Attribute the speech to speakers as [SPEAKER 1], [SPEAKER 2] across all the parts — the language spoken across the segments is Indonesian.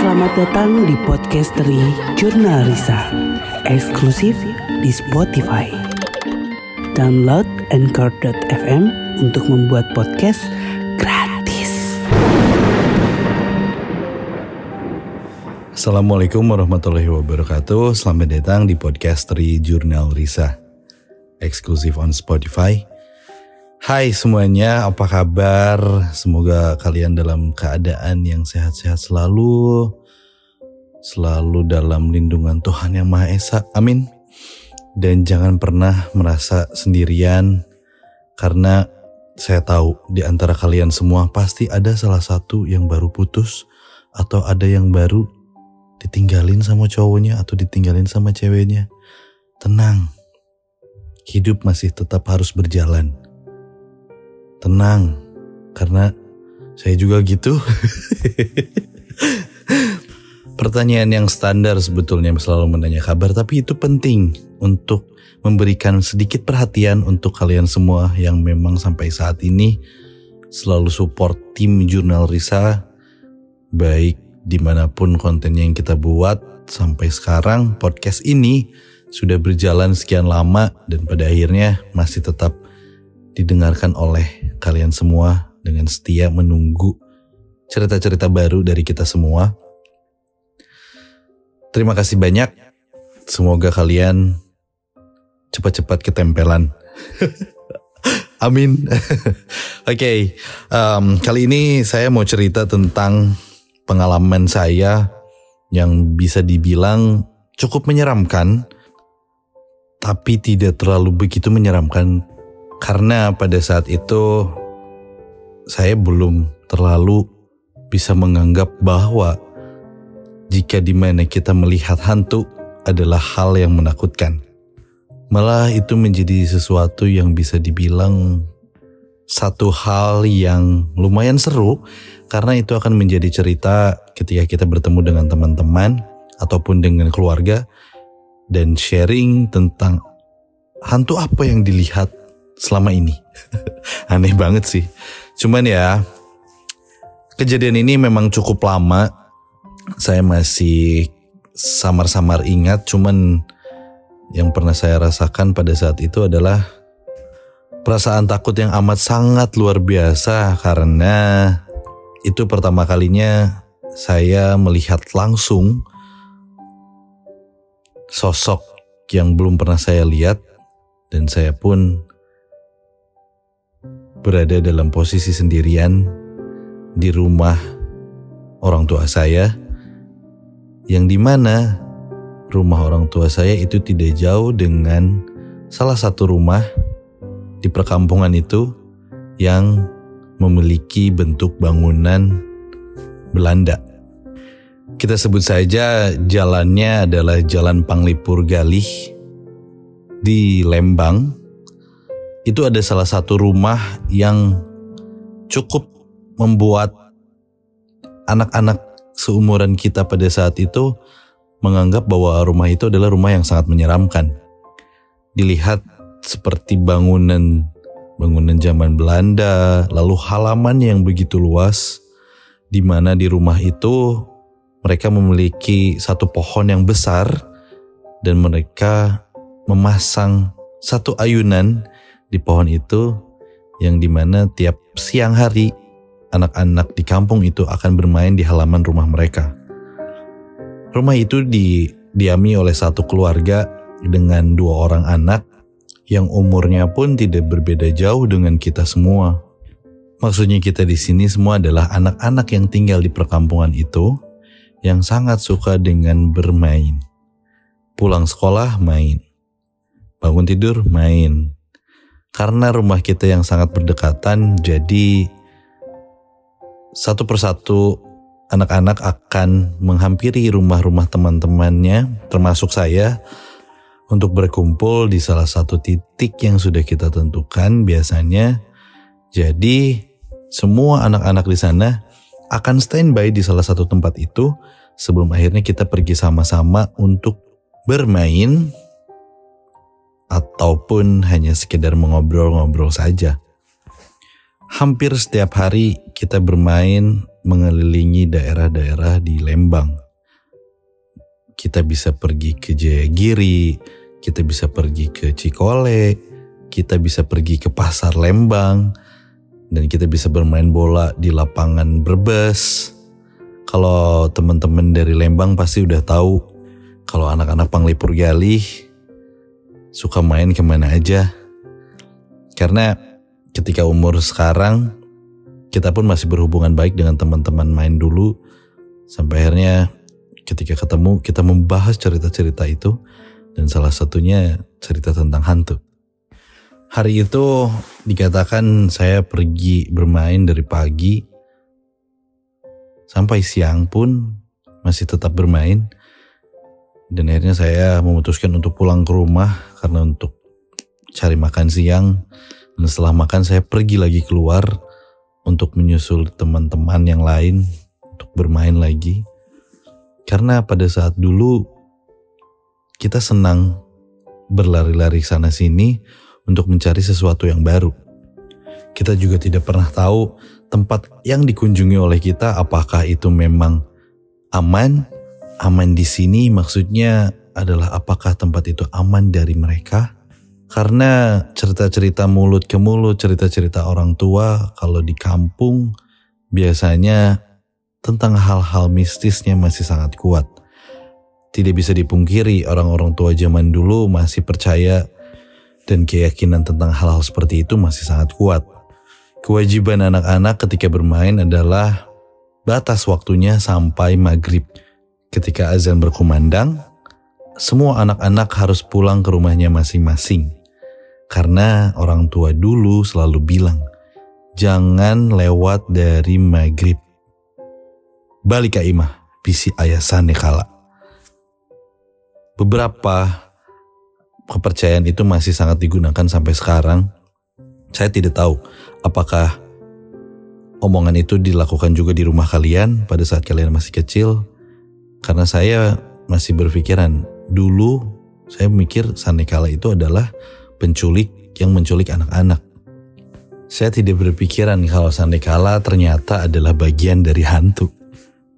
[SPEAKER 1] Selamat datang di Podcastery Jurnal Risa Eksklusif di Spotify. Download Anchor.fm untuk membuat podcast gratis.
[SPEAKER 2] Assalamualaikum warahmatullahi wabarakatuh. Selamat datang di Podcastery Jurnal Risa Eksklusif on Spotify Hai semuanya, apa kabar? Semoga kalian dalam keadaan yang sehat-sehat selalu, selalu dalam lindungan Tuhan Yang Maha Esa. Amin. Dan jangan pernah merasa sendirian, karena saya tahu di antara kalian semua pasti ada salah satu yang baru putus, atau ada yang baru ditinggalin sama cowoknya, atau ditinggalin sama ceweknya. Tenang, hidup masih tetap harus berjalan tenang karena saya juga gitu. Pertanyaan yang standar sebetulnya selalu menanya kabar, tapi itu penting untuk memberikan sedikit perhatian untuk kalian semua yang memang sampai saat ini selalu support tim Jurnal Risa, baik di mana pun kontennya yang kita buat sampai sekarang podcast ini sudah berjalan sekian lama dan pada akhirnya masih tetap didengarkan oleh kalian semua dengan setia menunggu cerita-cerita baru dari kita semua. Terima kasih banyak. Semoga kalian cepat-cepat ketempelan. Amin. Oke, okay, um, kali ini saya mau cerita tentang pengalaman saya yang bisa dibilang cukup menyeramkan, tapi tidak terlalu begitu menyeramkan karena pada saat itu saya belum terlalu bisa menganggap bahwa jika di mana kita melihat hantu adalah hal yang menakutkan. Malah itu menjadi sesuatu yang bisa dibilang satu hal yang lumayan seru karena itu akan menjadi cerita ketika kita bertemu dengan teman-teman ataupun dengan keluarga dan sharing tentang hantu apa yang dilihat selama ini. Aneh banget sih. Cuman ya, kejadian ini memang cukup lama. Saya masih samar-samar ingat, cuman yang pernah saya rasakan pada saat itu adalah perasaan takut yang amat sangat luar biasa karena itu pertama kalinya saya melihat langsung sosok yang belum pernah saya lihat dan saya pun berada dalam posisi sendirian di rumah orang tua saya, yang di mana rumah orang tua saya itu tidak jauh dengan salah satu rumah di perkampungan itu yang memiliki bentuk bangunan Belanda. Kita sebut saja jalannya adalah Jalan Panglipur Galih di Lembang, itu ada salah satu rumah yang cukup membuat anak-anak seumuran kita pada saat itu menganggap bahwa rumah itu adalah rumah yang sangat menyeramkan. Dilihat seperti bangunan bangunan zaman Belanda, lalu halaman yang begitu luas di mana di rumah itu mereka memiliki satu pohon yang besar dan mereka memasang satu ayunan di pohon itu yang di mana tiap siang hari anak-anak di kampung itu akan bermain di halaman rumah mereka. Rumah itu didiami oleh satu keluarga dengan dua orang anak yang umurnya pun tidak berbeda jauh dengan kita semua. Maksudnya kita di sini semua adalah anak-anak yang tinggal di perkampungan itu yang sangat suka dengan bermain. Pulang sekolah main. Bangun tidur main karena rumah kita yang sangat berdekatan, jadi satu persatu anak-anak akan menghampiri rumah-rumah teman-temannya, termasuk saya, untuk berkumpul di salah satu titik yang sudah kita tentukan biasanya. Jadi semua anak-anak di sana akan standby di salah satu tempat itu sebelum akhirnya kita pergi sama-sama untuk bermain ataupun hanya sekedar mengobrol-ngobrol saja. Hampir setiap hari kita bermain mengelilingi daerah-daerah di Lembang. Kita bisa pergi ke Jayagiri, kita bisa pergi ke Cikole, kita bisa pergi ke pasar Lembang, dan kita bisa bermain bola di lapangan Brebes. Kalau teman-teman dari Lembang pasti udah tahu kalau anak-anak Panglipur Galih suka main ke mana aja. Karena ketika umur sekarang kita pun masih berhubungan baik dengan teman-teman main dulu sampai akhirnya ketika ketemu kita membahas cerita-cerita itu dan salah satunya cerita tentang hantu. Hari itu dikatakan saya pergi bermain dari pagi sampai siang pun masih tetap bermain dan akhirnya saya memutuskan untuk pulang ke rumah karena untuk cari makan siang dan setelah makan saya pergi lagi keluar untuk menyusul teman-teman yang lain untuk bermain lagi. Karena pada saat dulu kita senang berlari-lari sana sini untuk mencari sesuatu yang baru. Kita juga tidak pernah tahu tempat yang dikunjungi oleh kita apakah itu memang aman. Aman di sini maksudnya adalah apakah tempat itu aman dari mereka karena cerita-cerita mulut ke mulut, cerita-cerita orang tua kalau di kampung biasanya tentang hal-hal mistisnya masih sangat kuat. Tidak bisa dipungkiri orang-orang tua zaman dulu masih percaya dan keyakinan tentang hal-hal seperti itu masih sangat kuat. Kewajiban anak-anak ketika bermain adalah batas waktunya sampai maghrib. Ketika azan berkumandang, semua anak-anak harus pulang ke rumahnya masing-masing. Karena orang tua dulu selalu bilang, jangan lewat dari maghrib. Balik ke imah, bisi ayah sane kala. Beberapa kepercayaan itu masih sangat digunakan sampai sekarang. Saya tidak tahu apakah omongan itu dilakukan juga di rumah kalian pada saat kalian masih kecil. Karena saya masih berpikiran, dulu saya mikir Sanekala itu adalah penculik yang menculik anak-anak. Saya tidak berpikiran kalau Sandekala ternyata adalah bagian dari hantu.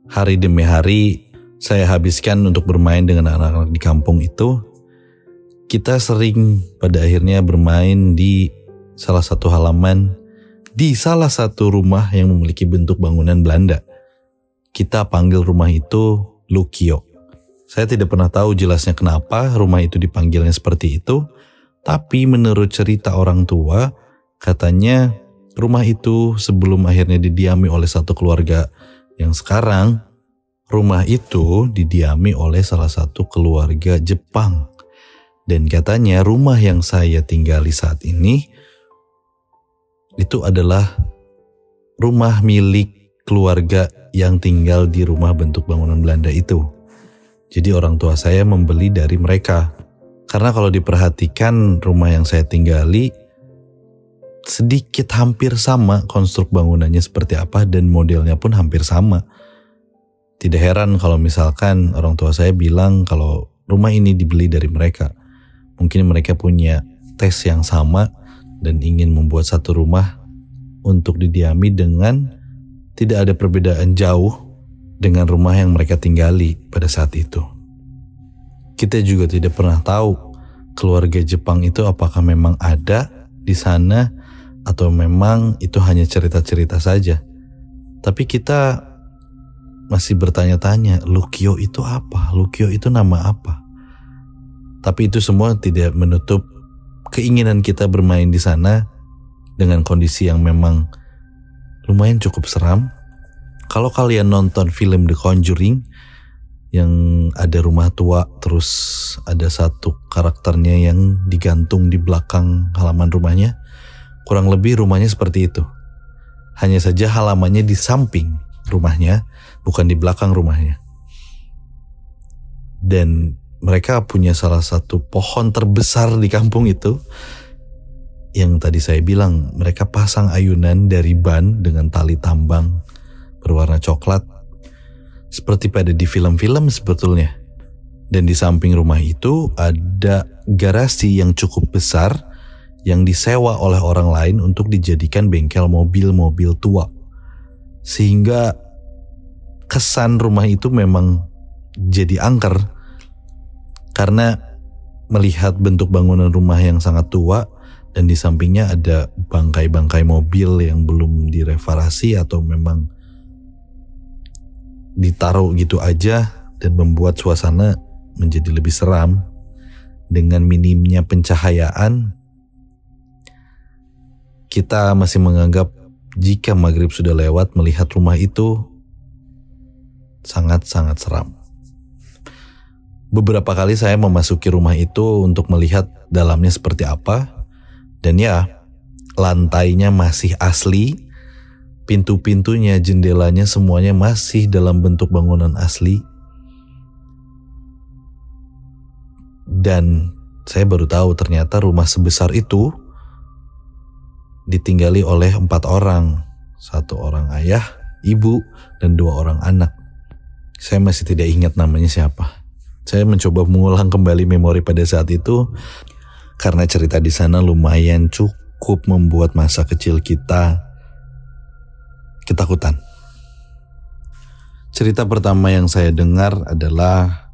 [SPEAKER 2] Hari demi hari saya habiskan untuk bermain dengan anak-anak di kampung itu. Kita sering pada akhirnya bermain di salah satu halaman di salah satu rumah yang memiliki bentuk bangunan Belanda. Kita panggil rumah itu Lukio. Saya tidak pernah tahu jelasnya kenapa rumah itu dipanggilnya seperti itu, tapi menurut cerita orang tua, katanya rumah itu sebelum akhirnya didiami oleh satu keluarga yang sekarang, rumah itu didiami oleh salah satu keluarga Jepang. Dan katanya rumah yang saya tinggali saat ini itu adalah rumah milik keluarga yang tinggal di rumah bentuk bangunan Belanda itu. Jadi orang tua saya membeli dari mereka. Karena kalau diperhatikan rumah yang saya tinggali sedikit hampir sama konstruk bangunannya seperti apa dan modelnya pun hampir sama. Tidak heran kalau misalkan orang tua saya bilang kalau rumah ini dibeli dari mereka. Mungkin mereka punya tes yang sama dan ingin membuat satu rumah untuk didiami dengan tidak ada perbedaan jauh dengan rumah yang mereka tinggali pada saat itu kita juga tidak pernah tahu keluarga Jepang itu apakah memang ada di sana atau memang itu hanya cerita-cerita saja. Tapi kita masih bertanya-tanya, Lukio itu apa? Lukio itu nama apa? Tapi itu semua tidak menutup keinginan kita bermain di sana dengan kondisi yang memang lumayan cukup seram. Kalau kalian nonton film The Conjuring, yang ada rumah tua terus ada satu karakternya yang digantung di belakang halaman rumahnya kurang lebih rumahnya seperti itu hanya saja halamannya di samping rumahnya bukan di belakang rumahnya dan mereka punya salah satu pohon terbesar di kampung itu yang tadi saya bilang mereka pasang ayunan dari ban dengan tali tambang berwarna coklat seperti pada di film-film sebetulnya. Dan di samping rumah itu ada garasi yang cukup besar yang disewa oleh orang lain untuk dijadikan bengkel mobil-mobil tua. Sehingga kesan rumah itu memang jadi angker karena melihat bentuk bangunan rumah yang sangat tua dan di sampingnya ada bangkai-bangkai mobil yang belum direparasi atau memang ditaruh gitu aja dan membuat suasana menjadi lebih seram dengan minimnya pencahayaan kita masih menganggap jika maghrib sudah lewat melihat rumah itu sangat-sangat seram. Beberapa kali saya memasuki rumah itu untuk melihat dalamnya seperti apa. Dan ya, lantainya masih asli, pintu-pintunya, jendelanya semuanya masih dalam bentuk bangunan asli. Dan saya baru tahu ternyata rumah sebesar itu ditinggali oleh empat orang. Satu orang ayah, ibu, dan dua orang anak. Saya masih tidak ingat namanya siapa. Saya mencoba mengulang kembali memori pada saat itu karena cerita di sana lumayan cukup membuat masa kecil kita ketakutan. Cerita pertama yang saya dengar adalah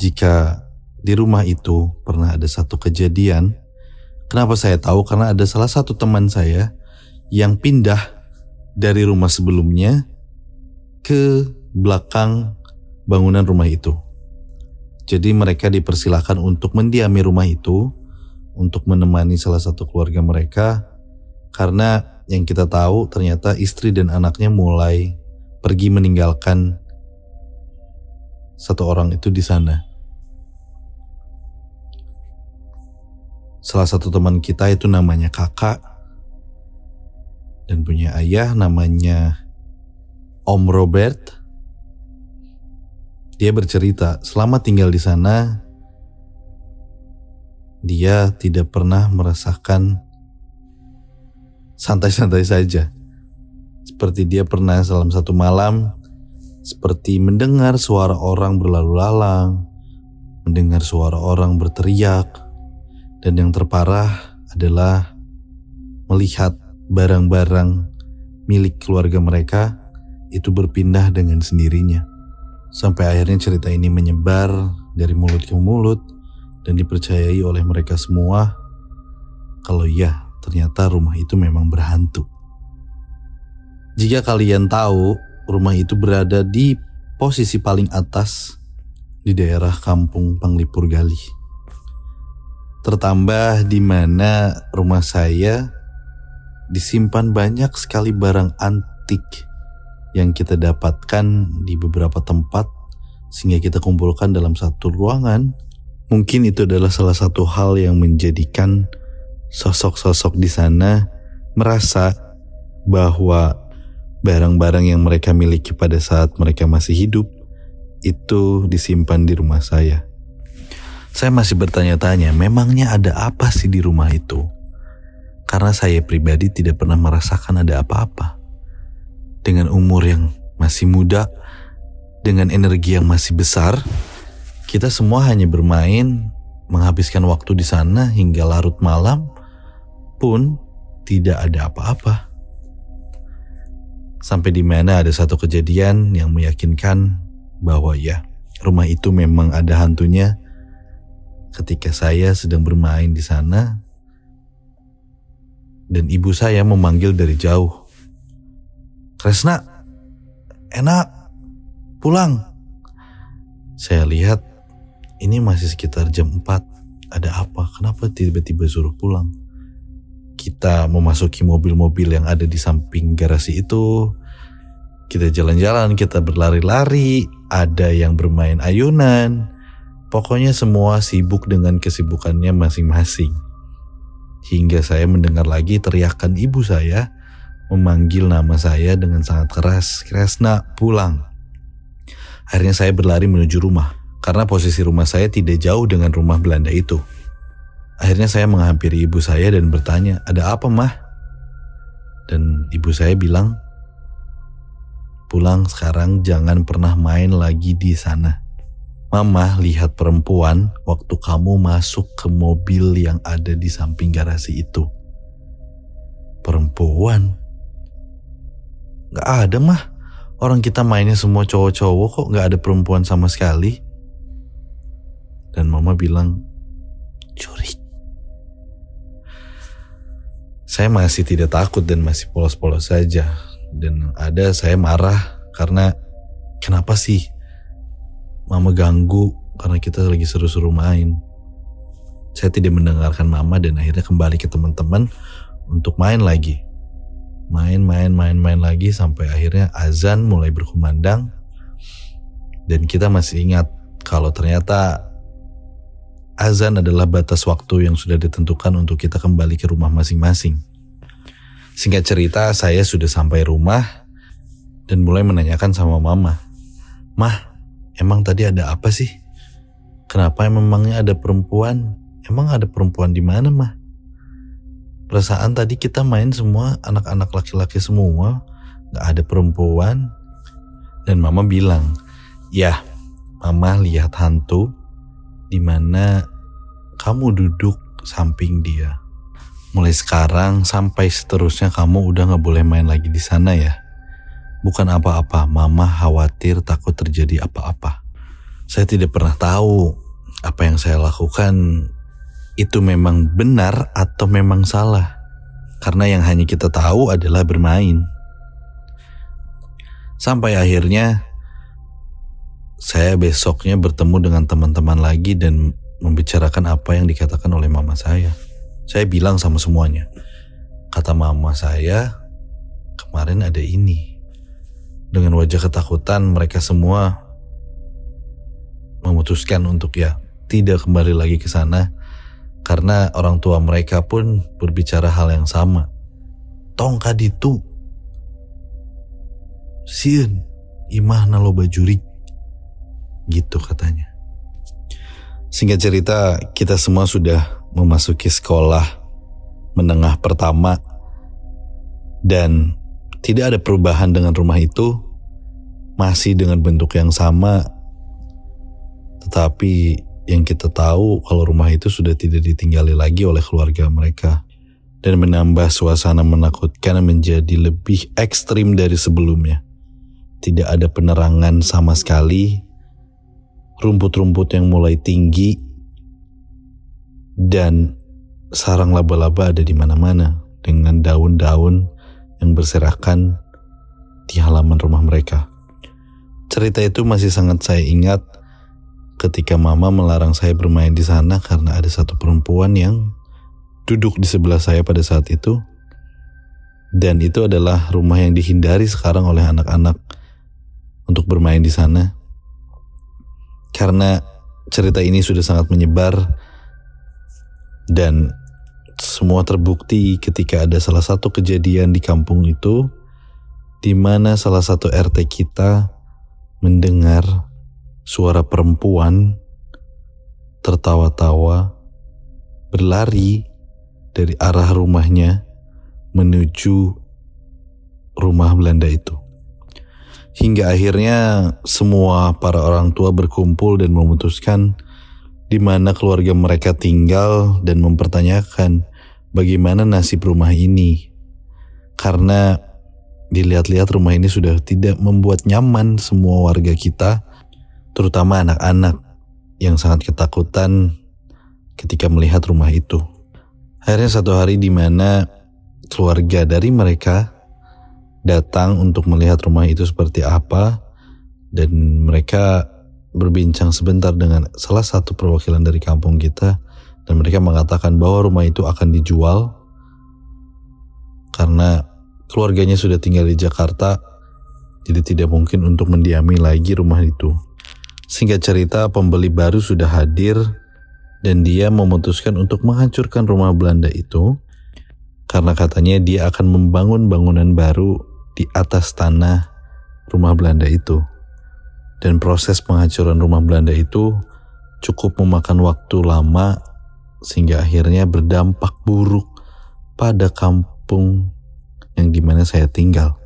[SPEAKER 2] jika di rumah itu pernah ada satu kejadian. Kenapa saya tahu? Karena ada salah satu teman saya yang pindah dari rumah sebelumnya ke belakang bangunan rumah itu. Jadi mereka dipersilahkan untuk mendiami rumah itu untuk menemani salah satu keluarga mereka karena yang kita tahu ternyata istri dan anaknya mulai pergi meninggalkan satu orang itu di sana. Salah satu teman kita itu namanya kakak dan punya ayah namanya Om Robert. Dia bercerita, selama tinggal di sana, dia tidak pernah merasakan santai-santai saja. Seperti dia pernah dalam satu malam, seperti mendengar suara orang berlalu lalang, mendengar suara orang berteriak, dan yang terparah adalah melihat barang-barang milik keluarga mereka itu berpindah dengan sendirinya. Sampai akhirnya cerita ini menyebar dari mulut ke mulut dan dipercayai oleh mereka semua kalau ya ternyata rumah itu memang berhantu. Jika kalian tahu rumah itu berada di posisi paling atas di daerah kampung Panglipur Gali. Tertambah di mana rumah saya disimpan banyak sekali barang antik yang kita dapatkan di beberapa tempat sehingga kita kumpulkan dalam satu ruangan. Mungkin itu adalah salah satu hal yang menjadikan sosok-sosok di sana merasa bahwa barang-barang yang mereka miliki pada saat mereka masih hidup itu disimpan di rumah saya. Saya masih bertanya-tanya, memangnya ada apa sih di rumah itu? Karena saya pribadi tidak pernah merasakan ada apa-apa dengan umur yang masih muda, dengan energi yang masih besar, kita semua hanya bermain, menghabiskan waktu di sana hingga larut malam pun tidak ada apa-apa. Sampai di mana ada satu kejadian yang meyakinkan bahwa ya, rumah itu memang ada hantunya. Ketika saya sedang bermain di sana, dan ibu saya memanggil dari jauh, Kresna, enak, pulang. Saya lihat ini masih sekitar jam 4. Ada apa? Kenapa tiba-tiba suruh pulang? Kita memasuki mobil-mobil yang ada di samping garasi itu. Kita jalan-jalan, kita berlari-lari, ada yang bermain ayunan. Pokoknya semua sibuk dengan kesibukannya masing-masing. Hingga saya mendengar lagi teriakan ibu saya memanggil nama saya dengan sangat keras, Kresna pulang. Akhirnya saya berlari menuju rumah, karena posisi rumah saya tidak jauh dengan rumah Belanda itu. Akhirnya saya menghampiri ibu saya dan bertanya, ada apa mah? Dan ibu saya bilang, pulang sekarang jangan pernah main lagi di sana. Mama lihat perempuan waktu kamu masuk ke mobil yang ada di samping garasi itu. Perempuan? Gak ada mah. Orang kita mainnya semua cowok-cowok kok gak ada perempuan sama sekali. Dan mama bilang, curi. Saya masih tidak takut dan masih polos-polos saja. Dan ada saya marah karena kenapa sih mama ganggu karena kita lagi seru-seru main. Saya tidak mendengarkan mama dan akhirnya kembali ke teman-teman untuk main lagi main main main main lagi sampai akhirnya azan mulai berkumandang dan kita masih ingat kalau ternyata azan adalah batas waktu yang sudah ditentukan untuk kita kembali ke rumah masing-masing. Singkat cerita, saya sudah sampai rumah dan mulai menanyakan sama mama, "Mah, emang tadi ada apa sih? Kenapa memangnya ada perempuan? Emang ada perempuan di mana, Mah?" Perasaan tadi kita main semua anak-anak laki-laki semua, gak ada perempuan. Dan mama bilang, ya mama lihat hantu di mana kamu duduk samping dia. Mulai sekarang sampai seterusnya kamu udah gak boleh main lagi di sana ya. Bukan apa-apa, mama khawatir takut terjadi apa-apa. Saya tidak pernah tahu apa yang saya lakukan itu memang benar atau memang salah. Karena yang hanya kita tahu adalah bermain. Sampai akhirnya saya besoknya bertemu dengan teman-teman lagi dan membicarakan apa yang dikatakan oleh mama saya. Saya bilang sama semuanya. Kata mama saya, kemarin ada ini. Dengan wajah ketakutan mereka semua memutuskan untuk ya tidak kembali lagi ke sana karena orang tua mereka pun berbicara hal yang sama. Tongkat itu sieun imah nalo bajurik gitu katanya. Singkat cerita, kita semua sudah memasuki sekolah menengah pertama. Dan tidak ada perubahan dengan rumah itu, masih dengan bentuk yang sama, tetapi yang kita tahu kalau rumah itu sudah tidak ditinggali lagi oleh keluarga mereka. Dan menambah suasana menakutkan menjadi lebih ekstrim dari sebelumnya. Tidak ada penerangan sama sekali, rumput-rumput yang mulai tinggi, dan sarang laba-laba ada di mana-mana dengan daun-daun yang berserakan di halaman rumah mereka. Cerita itu masih sangat saya ingat ketika mama melarang saya bermain di sana karena ada satu perempuan yang duduk di sebelah saya pada saat itu. Dan itu adalah rumah yang dihindari sekarang oleh anak-anak untuk bermain di sana. Karena cerita ini sudah sangat menyebar dan semua terbukti ketika ada salah satu kejadian di kampung itu di mana salah satu RT kita mendengar suara perempuan tertawa-tawa berlari dari arah rumahnya menuju rumah Belanda itu. Hingga akhirnya semua para orang tua berkumpul dan memutuskan di mana keluarga mereka tinggal dan mempertanyakan bagaimana nasib rumah ini. Karena dilihat-lihat rumah ini sudah tidak membuat nyaman semua warga kita terutama anak-anak yang sangat ketakutan ketika melihat rumah itu. Akhirnya satu hari di mana keluarga dari mereka datang untuk melihat rumah itu seperti apa dan mereka berbincang sebentar dengan salah satu perwakilan dari kampung kita dan mereka mengatakan bahwa rumah itu akan dijual karena keluarganya sudah tinggal di Jakarta jadi tidak mungkin untuk mendiami lagi rumah itu. Singkat cerita, pembeli baru sudah hadir dan dia memutuskan untuk menghancurkan rumah Belanda itu karena katanya dia akan membangun bangunan baru di atas tanah rumah Belanda itu. Dan proses penghancuran rumah Belanda itu cukup memakan waktu lama sehingga akhirnya berdampak buruk pada kampung yang di mana saya tinggal.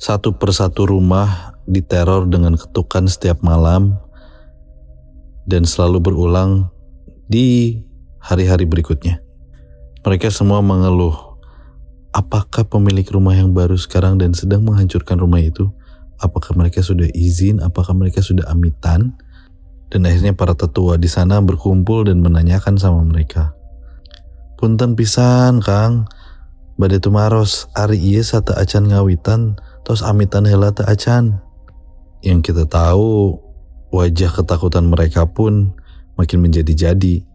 [SPEAKER 2] Satu persatu rumah diteror dengan ketukan setiap malam dan selalu berulang di hari-hari berikutnya. Mereka semua mengeluh, apakah pemilik rumah yang baru sekarang dan sedang menghancurkan rumah itu apakah mereka sudah izin, apakah mereka sudah amitan. Dan akhirnya para tetua di sana berkumpul dan menanyakan sama mereka. Punten pisan Kang, badai tumaros hari iya satu acan ngawitan, tos amitan hela te acan. Yang kita tahu wajah ketakutan mereka pun makin menjadi-jadi.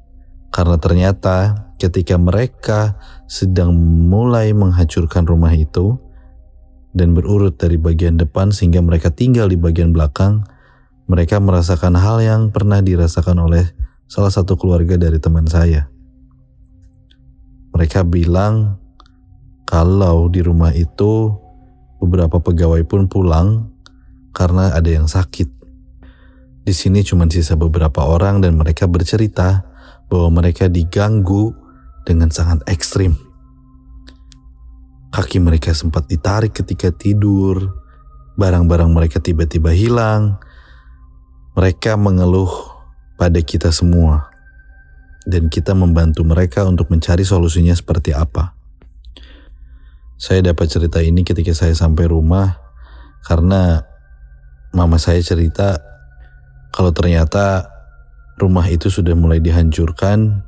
[SPEAKER 2] Karena ternyata ketika mereka sedang mulai menghancurkan rumah itu dan berurut dari bagian depan sehingga mereka tinggal di bagian belakang, mereka merasakan hal yang pernah dirasakan oleh salah satu keluarga dari teman saya. Mereka bilang kalau di rumah itu beberapa pegawai pun pulang karena ada yang sakit. Di sini cuma sisa beberapa orang dan mereka bercerita bahwa mereka diganggu dengan sangat ekstrim. Kaki mereka sempat ditarik ketika tidur, barang-barang mereka tiba-tiba hilang. Mereka mengeluh pada kita semua, dan kita membantu mereka untuk mencari solusinya seperti apa. Saya dapat cerita ini ketika saya sampai rumah karena mama saya cerita kalau ternyata rumah itu sudah mulai dihancurkan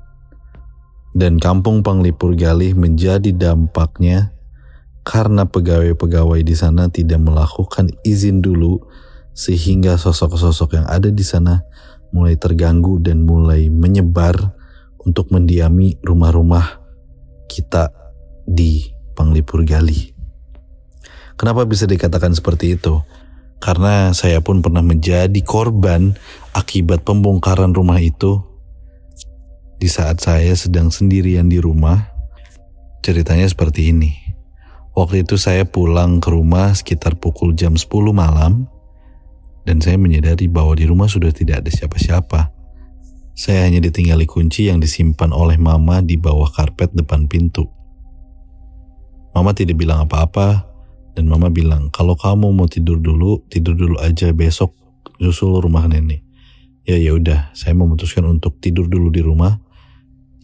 [SPEAKER 2] dan kampung Panglipur Galih menjadi dampaknya karena pegawai-pegawai di sana tidak melakukan izin dulu sehingga sosok-sosok yang ada di sana mulai terganggu dan mulai menyebar untuk mendiami rumah-rumah kita di Panglipur Galih. Kenapa bisa dikatakan seperti itu? Karena saya pun pernah menjadi korban akibat pembongkaran rumah itu. Di saat saya sedang sendirian di rumah, ceritanya seperti ini. Waktu itu saya pulang ke rumah sekitar pukul jam 10 malam dan saya menyadari bahwa di rumah sudah tidak ada siapa-siapa. Saya hanya ditinggali kunci yang disimpan oleh mama di bawah karpet depan pintu. Mama tidak bilang apa-apa, dan mama bilang, kalau kamu mau tidur dulu, tidur dulu aja besok susul rumah nenek. Ya ya udah, saya memutuskan untuk tidur dulu di rumah.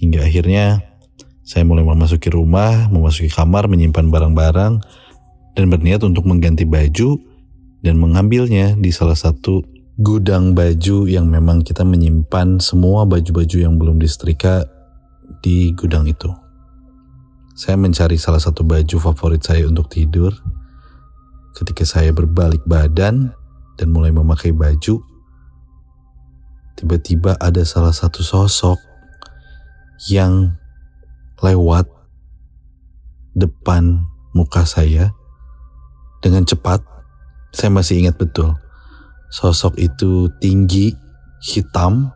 [SPEAKER 2] Hingga akhirnya saya mulai memasuki rumah, memasuki kamar, menyimpan barang-barang, dan berniat untuk mengganti baju dan mengambilnya di salah satu gudang baju yang memang kita menyimpan semua baju-baju yang belum disetrika di gudang itu. Saya mencari salah satu baju favorit saya untuk tidur Ketika saya berbalik badan dan mulai memakai baju, tiba-tiba ada salah satu sosok yang lewat depan muka saya dengan cepat. Saya masih ingat betul. Sosok itu tinggi, hitam.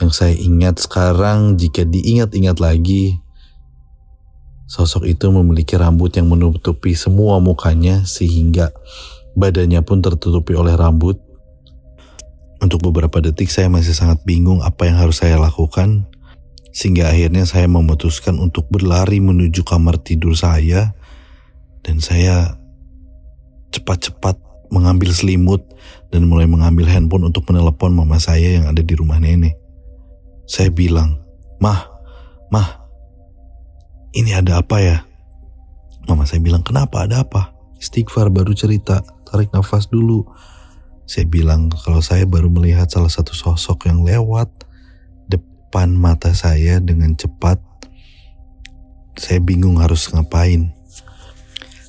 [SPEAKER 2] Yang saya ingat sekarang jika diingat-ingat lagi, Sosok itu memiliki rambut yang menutupi semua mukanya sehingga badannya pun tertutupi oleh rambut. Untuk beberapa detik saya masih sangat bingung apa yang harus saya lakukan. Sehingga akhirnya saya memutuskan untuk berlari menuju kamar tidur saya. Dan saya cepat-cepat mengambil selimut dan mulai mengambil handphone untuk menelepon mama saya yang ada di rumah nenek. Saya bilang, Mah, Mah, ini ada apa ya? Mama saya bilang, kenapa ada apa? Istighfar baru cerita, tarik nafas dulu. Saya bilang kalau saya baru melihat salah satu sosok yang lewat depan mata saya dengan cepat. Saya bingung harus ngapain.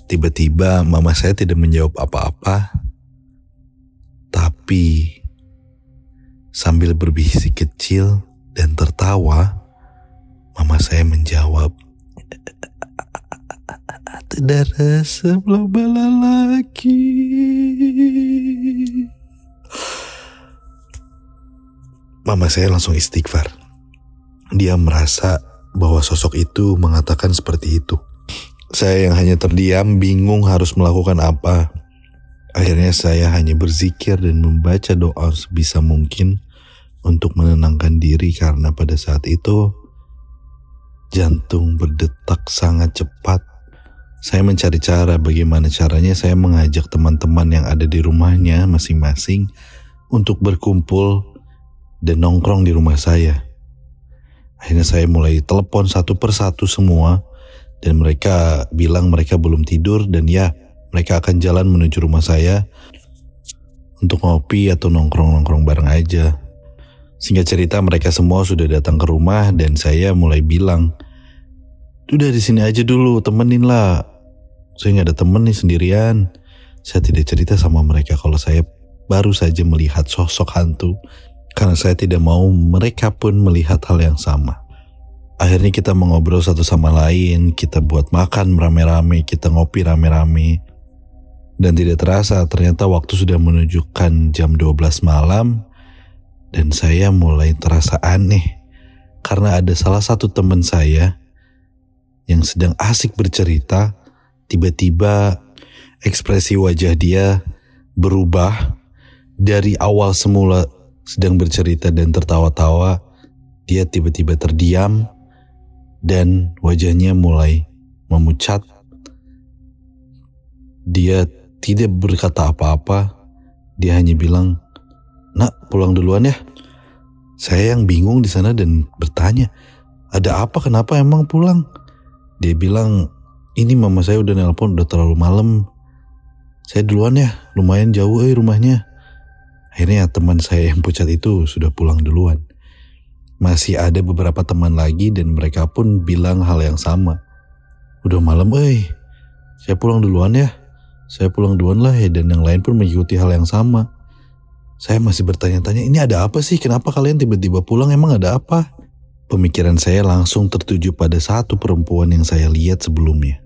[SPEAKER 2] Tiba-tiba mama saya tidak menjawab apa-apa. Tapi sambil berbisik kecil dan tertawa, mama saya menjawab, tidak rasa bala lagi. Mama saya langsung istighfar. Dia merasa bahwa sosok itu mengatakan seperti itu. Saya yang hanya terdiam, bingung harus melakukan apa. Akhirnya saya hanya berzikir dan membaca doa sebisa mungkin untuk menenangkan diri karena pada saat itu jantung berdetak sangat cepat. Saya mencari cara bagaimana caranya saya mengajak teman-teman yang ada di rumahnya masing-masing untuk berkumpul dan nongkrong di rumah saya. Akhirnya saya mulai telepon satu persatu semua dan mereka bilang mereka belum tidur dan ya mereka akan jalan menuju rumah saya untuk ngopi atau nongkrong-nongkrong bareng aja. Singkat cerita mereka semua sudah datang ke rumah dan saya mulai bilang, udah di sini aja dulu, temenin lah. Saya nggak ada temen nih sendirian. Saya tidak cerita sama mereka kalau saya baru saja melihat sosok hantu karena saya tidak mau mereka pun melihat hal yang sama. Akhirnya kita mengobrol satu sama lain, kita buat makan rame-rame, kita ngopi rame-rame. Dan tidak terasa ternyata waktu sudah menunjukkan jam 12 malam dan saya mulai terasa aneh karena ada salah satu teman saya yang sedang asik bercerita, tiba-tiba ekspresi wajah dia berubah dari awal semula sedang bercerita dan tertawa-tawa, dia tiba-tiba terdiam dan wajahnya mulai memucat. Dia tidak berkata apa-apa, dia hanya bilang, "Nak, pulang duluan ya." Saya yang bingung di sana dan bertanya, "Ada apa? Kenapa emang pulang?" Dia bilang, "Ini mama saya udah nelpon udah terlalu malam. Saya duluan ya, lumayan jauh eh rumahnya." Akhirnya teman saya yang pucat itu sudah pulang duluan. Masih ada beberapa teman lagi dan mereka pun bilang hal yang sama. Udah malam eh, saya pulang duluan ya. Saya pulang duluan lah ya dan yang lain pun mengikuti hal yang sama. Saya masih bertanya-tanya, ini ada apa sih? Kenapa kalian tiba-tiba pulang? Emang ada apa? Pemikiran saya langsung tertuju pada satu perempuan yang saya lihat sebelumnya.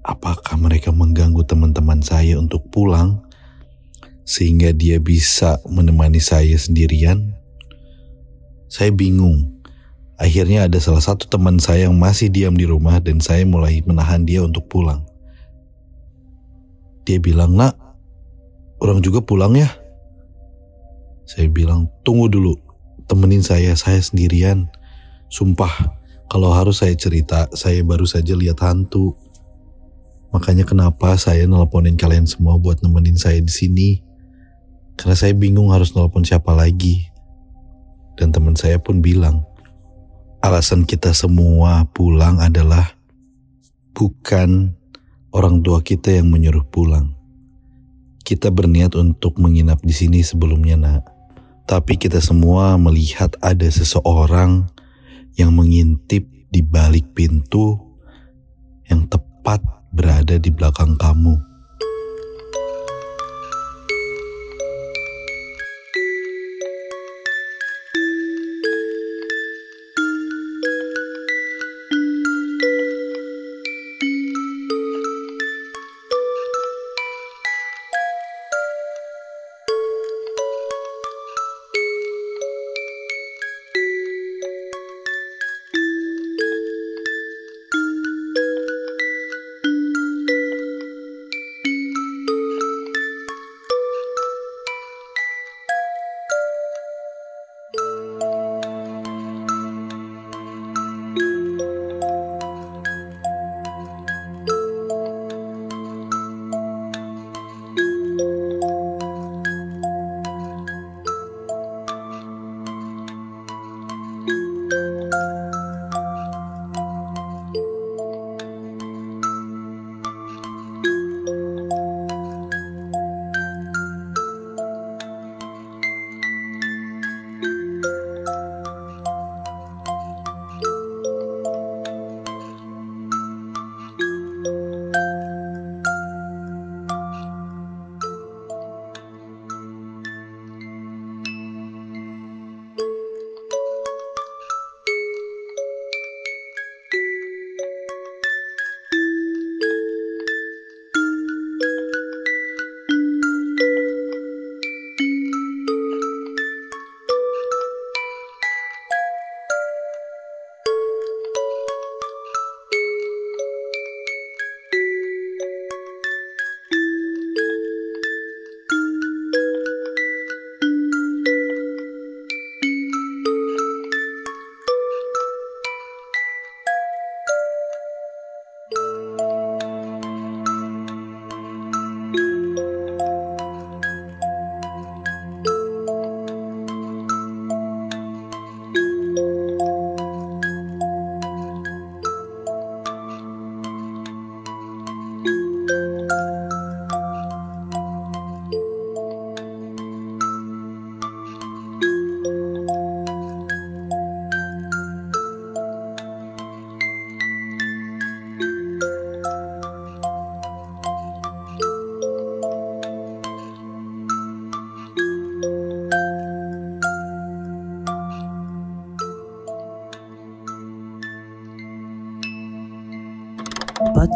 [SPEAKER 2] Apakah mereka mengganggu teman-teman saya untuk pulang sehingga dia bisa menemani saya sendirian? Saya bingung. Akhirnya ada salah satu teman saya yang masih diam di rumah dan saya mulai menahan dia untuk pulang. Dia bilang, nak, orang juga pulang ya? Saya bilang, tunggu dulu, temenin saya, saya sendirian. Sumpah, kalau harus saya cerita, saya baru saja lihat hantu. Makanya kenapa saya nelponin kalian semua buat nemenin saya di sini. Karena saya bingung harus nelpon siapa lagi. Dan teman saya pun bilang, alasan kita semua pulang adalah bukan orang tua kita yang menyuruh pulang. Kita berniat untuk menginap di sini sebelumnya, Nak. Tapi kita semua melihat ada seseorang yang mengintip di balik pintu yang tepat berada di belakang kamu.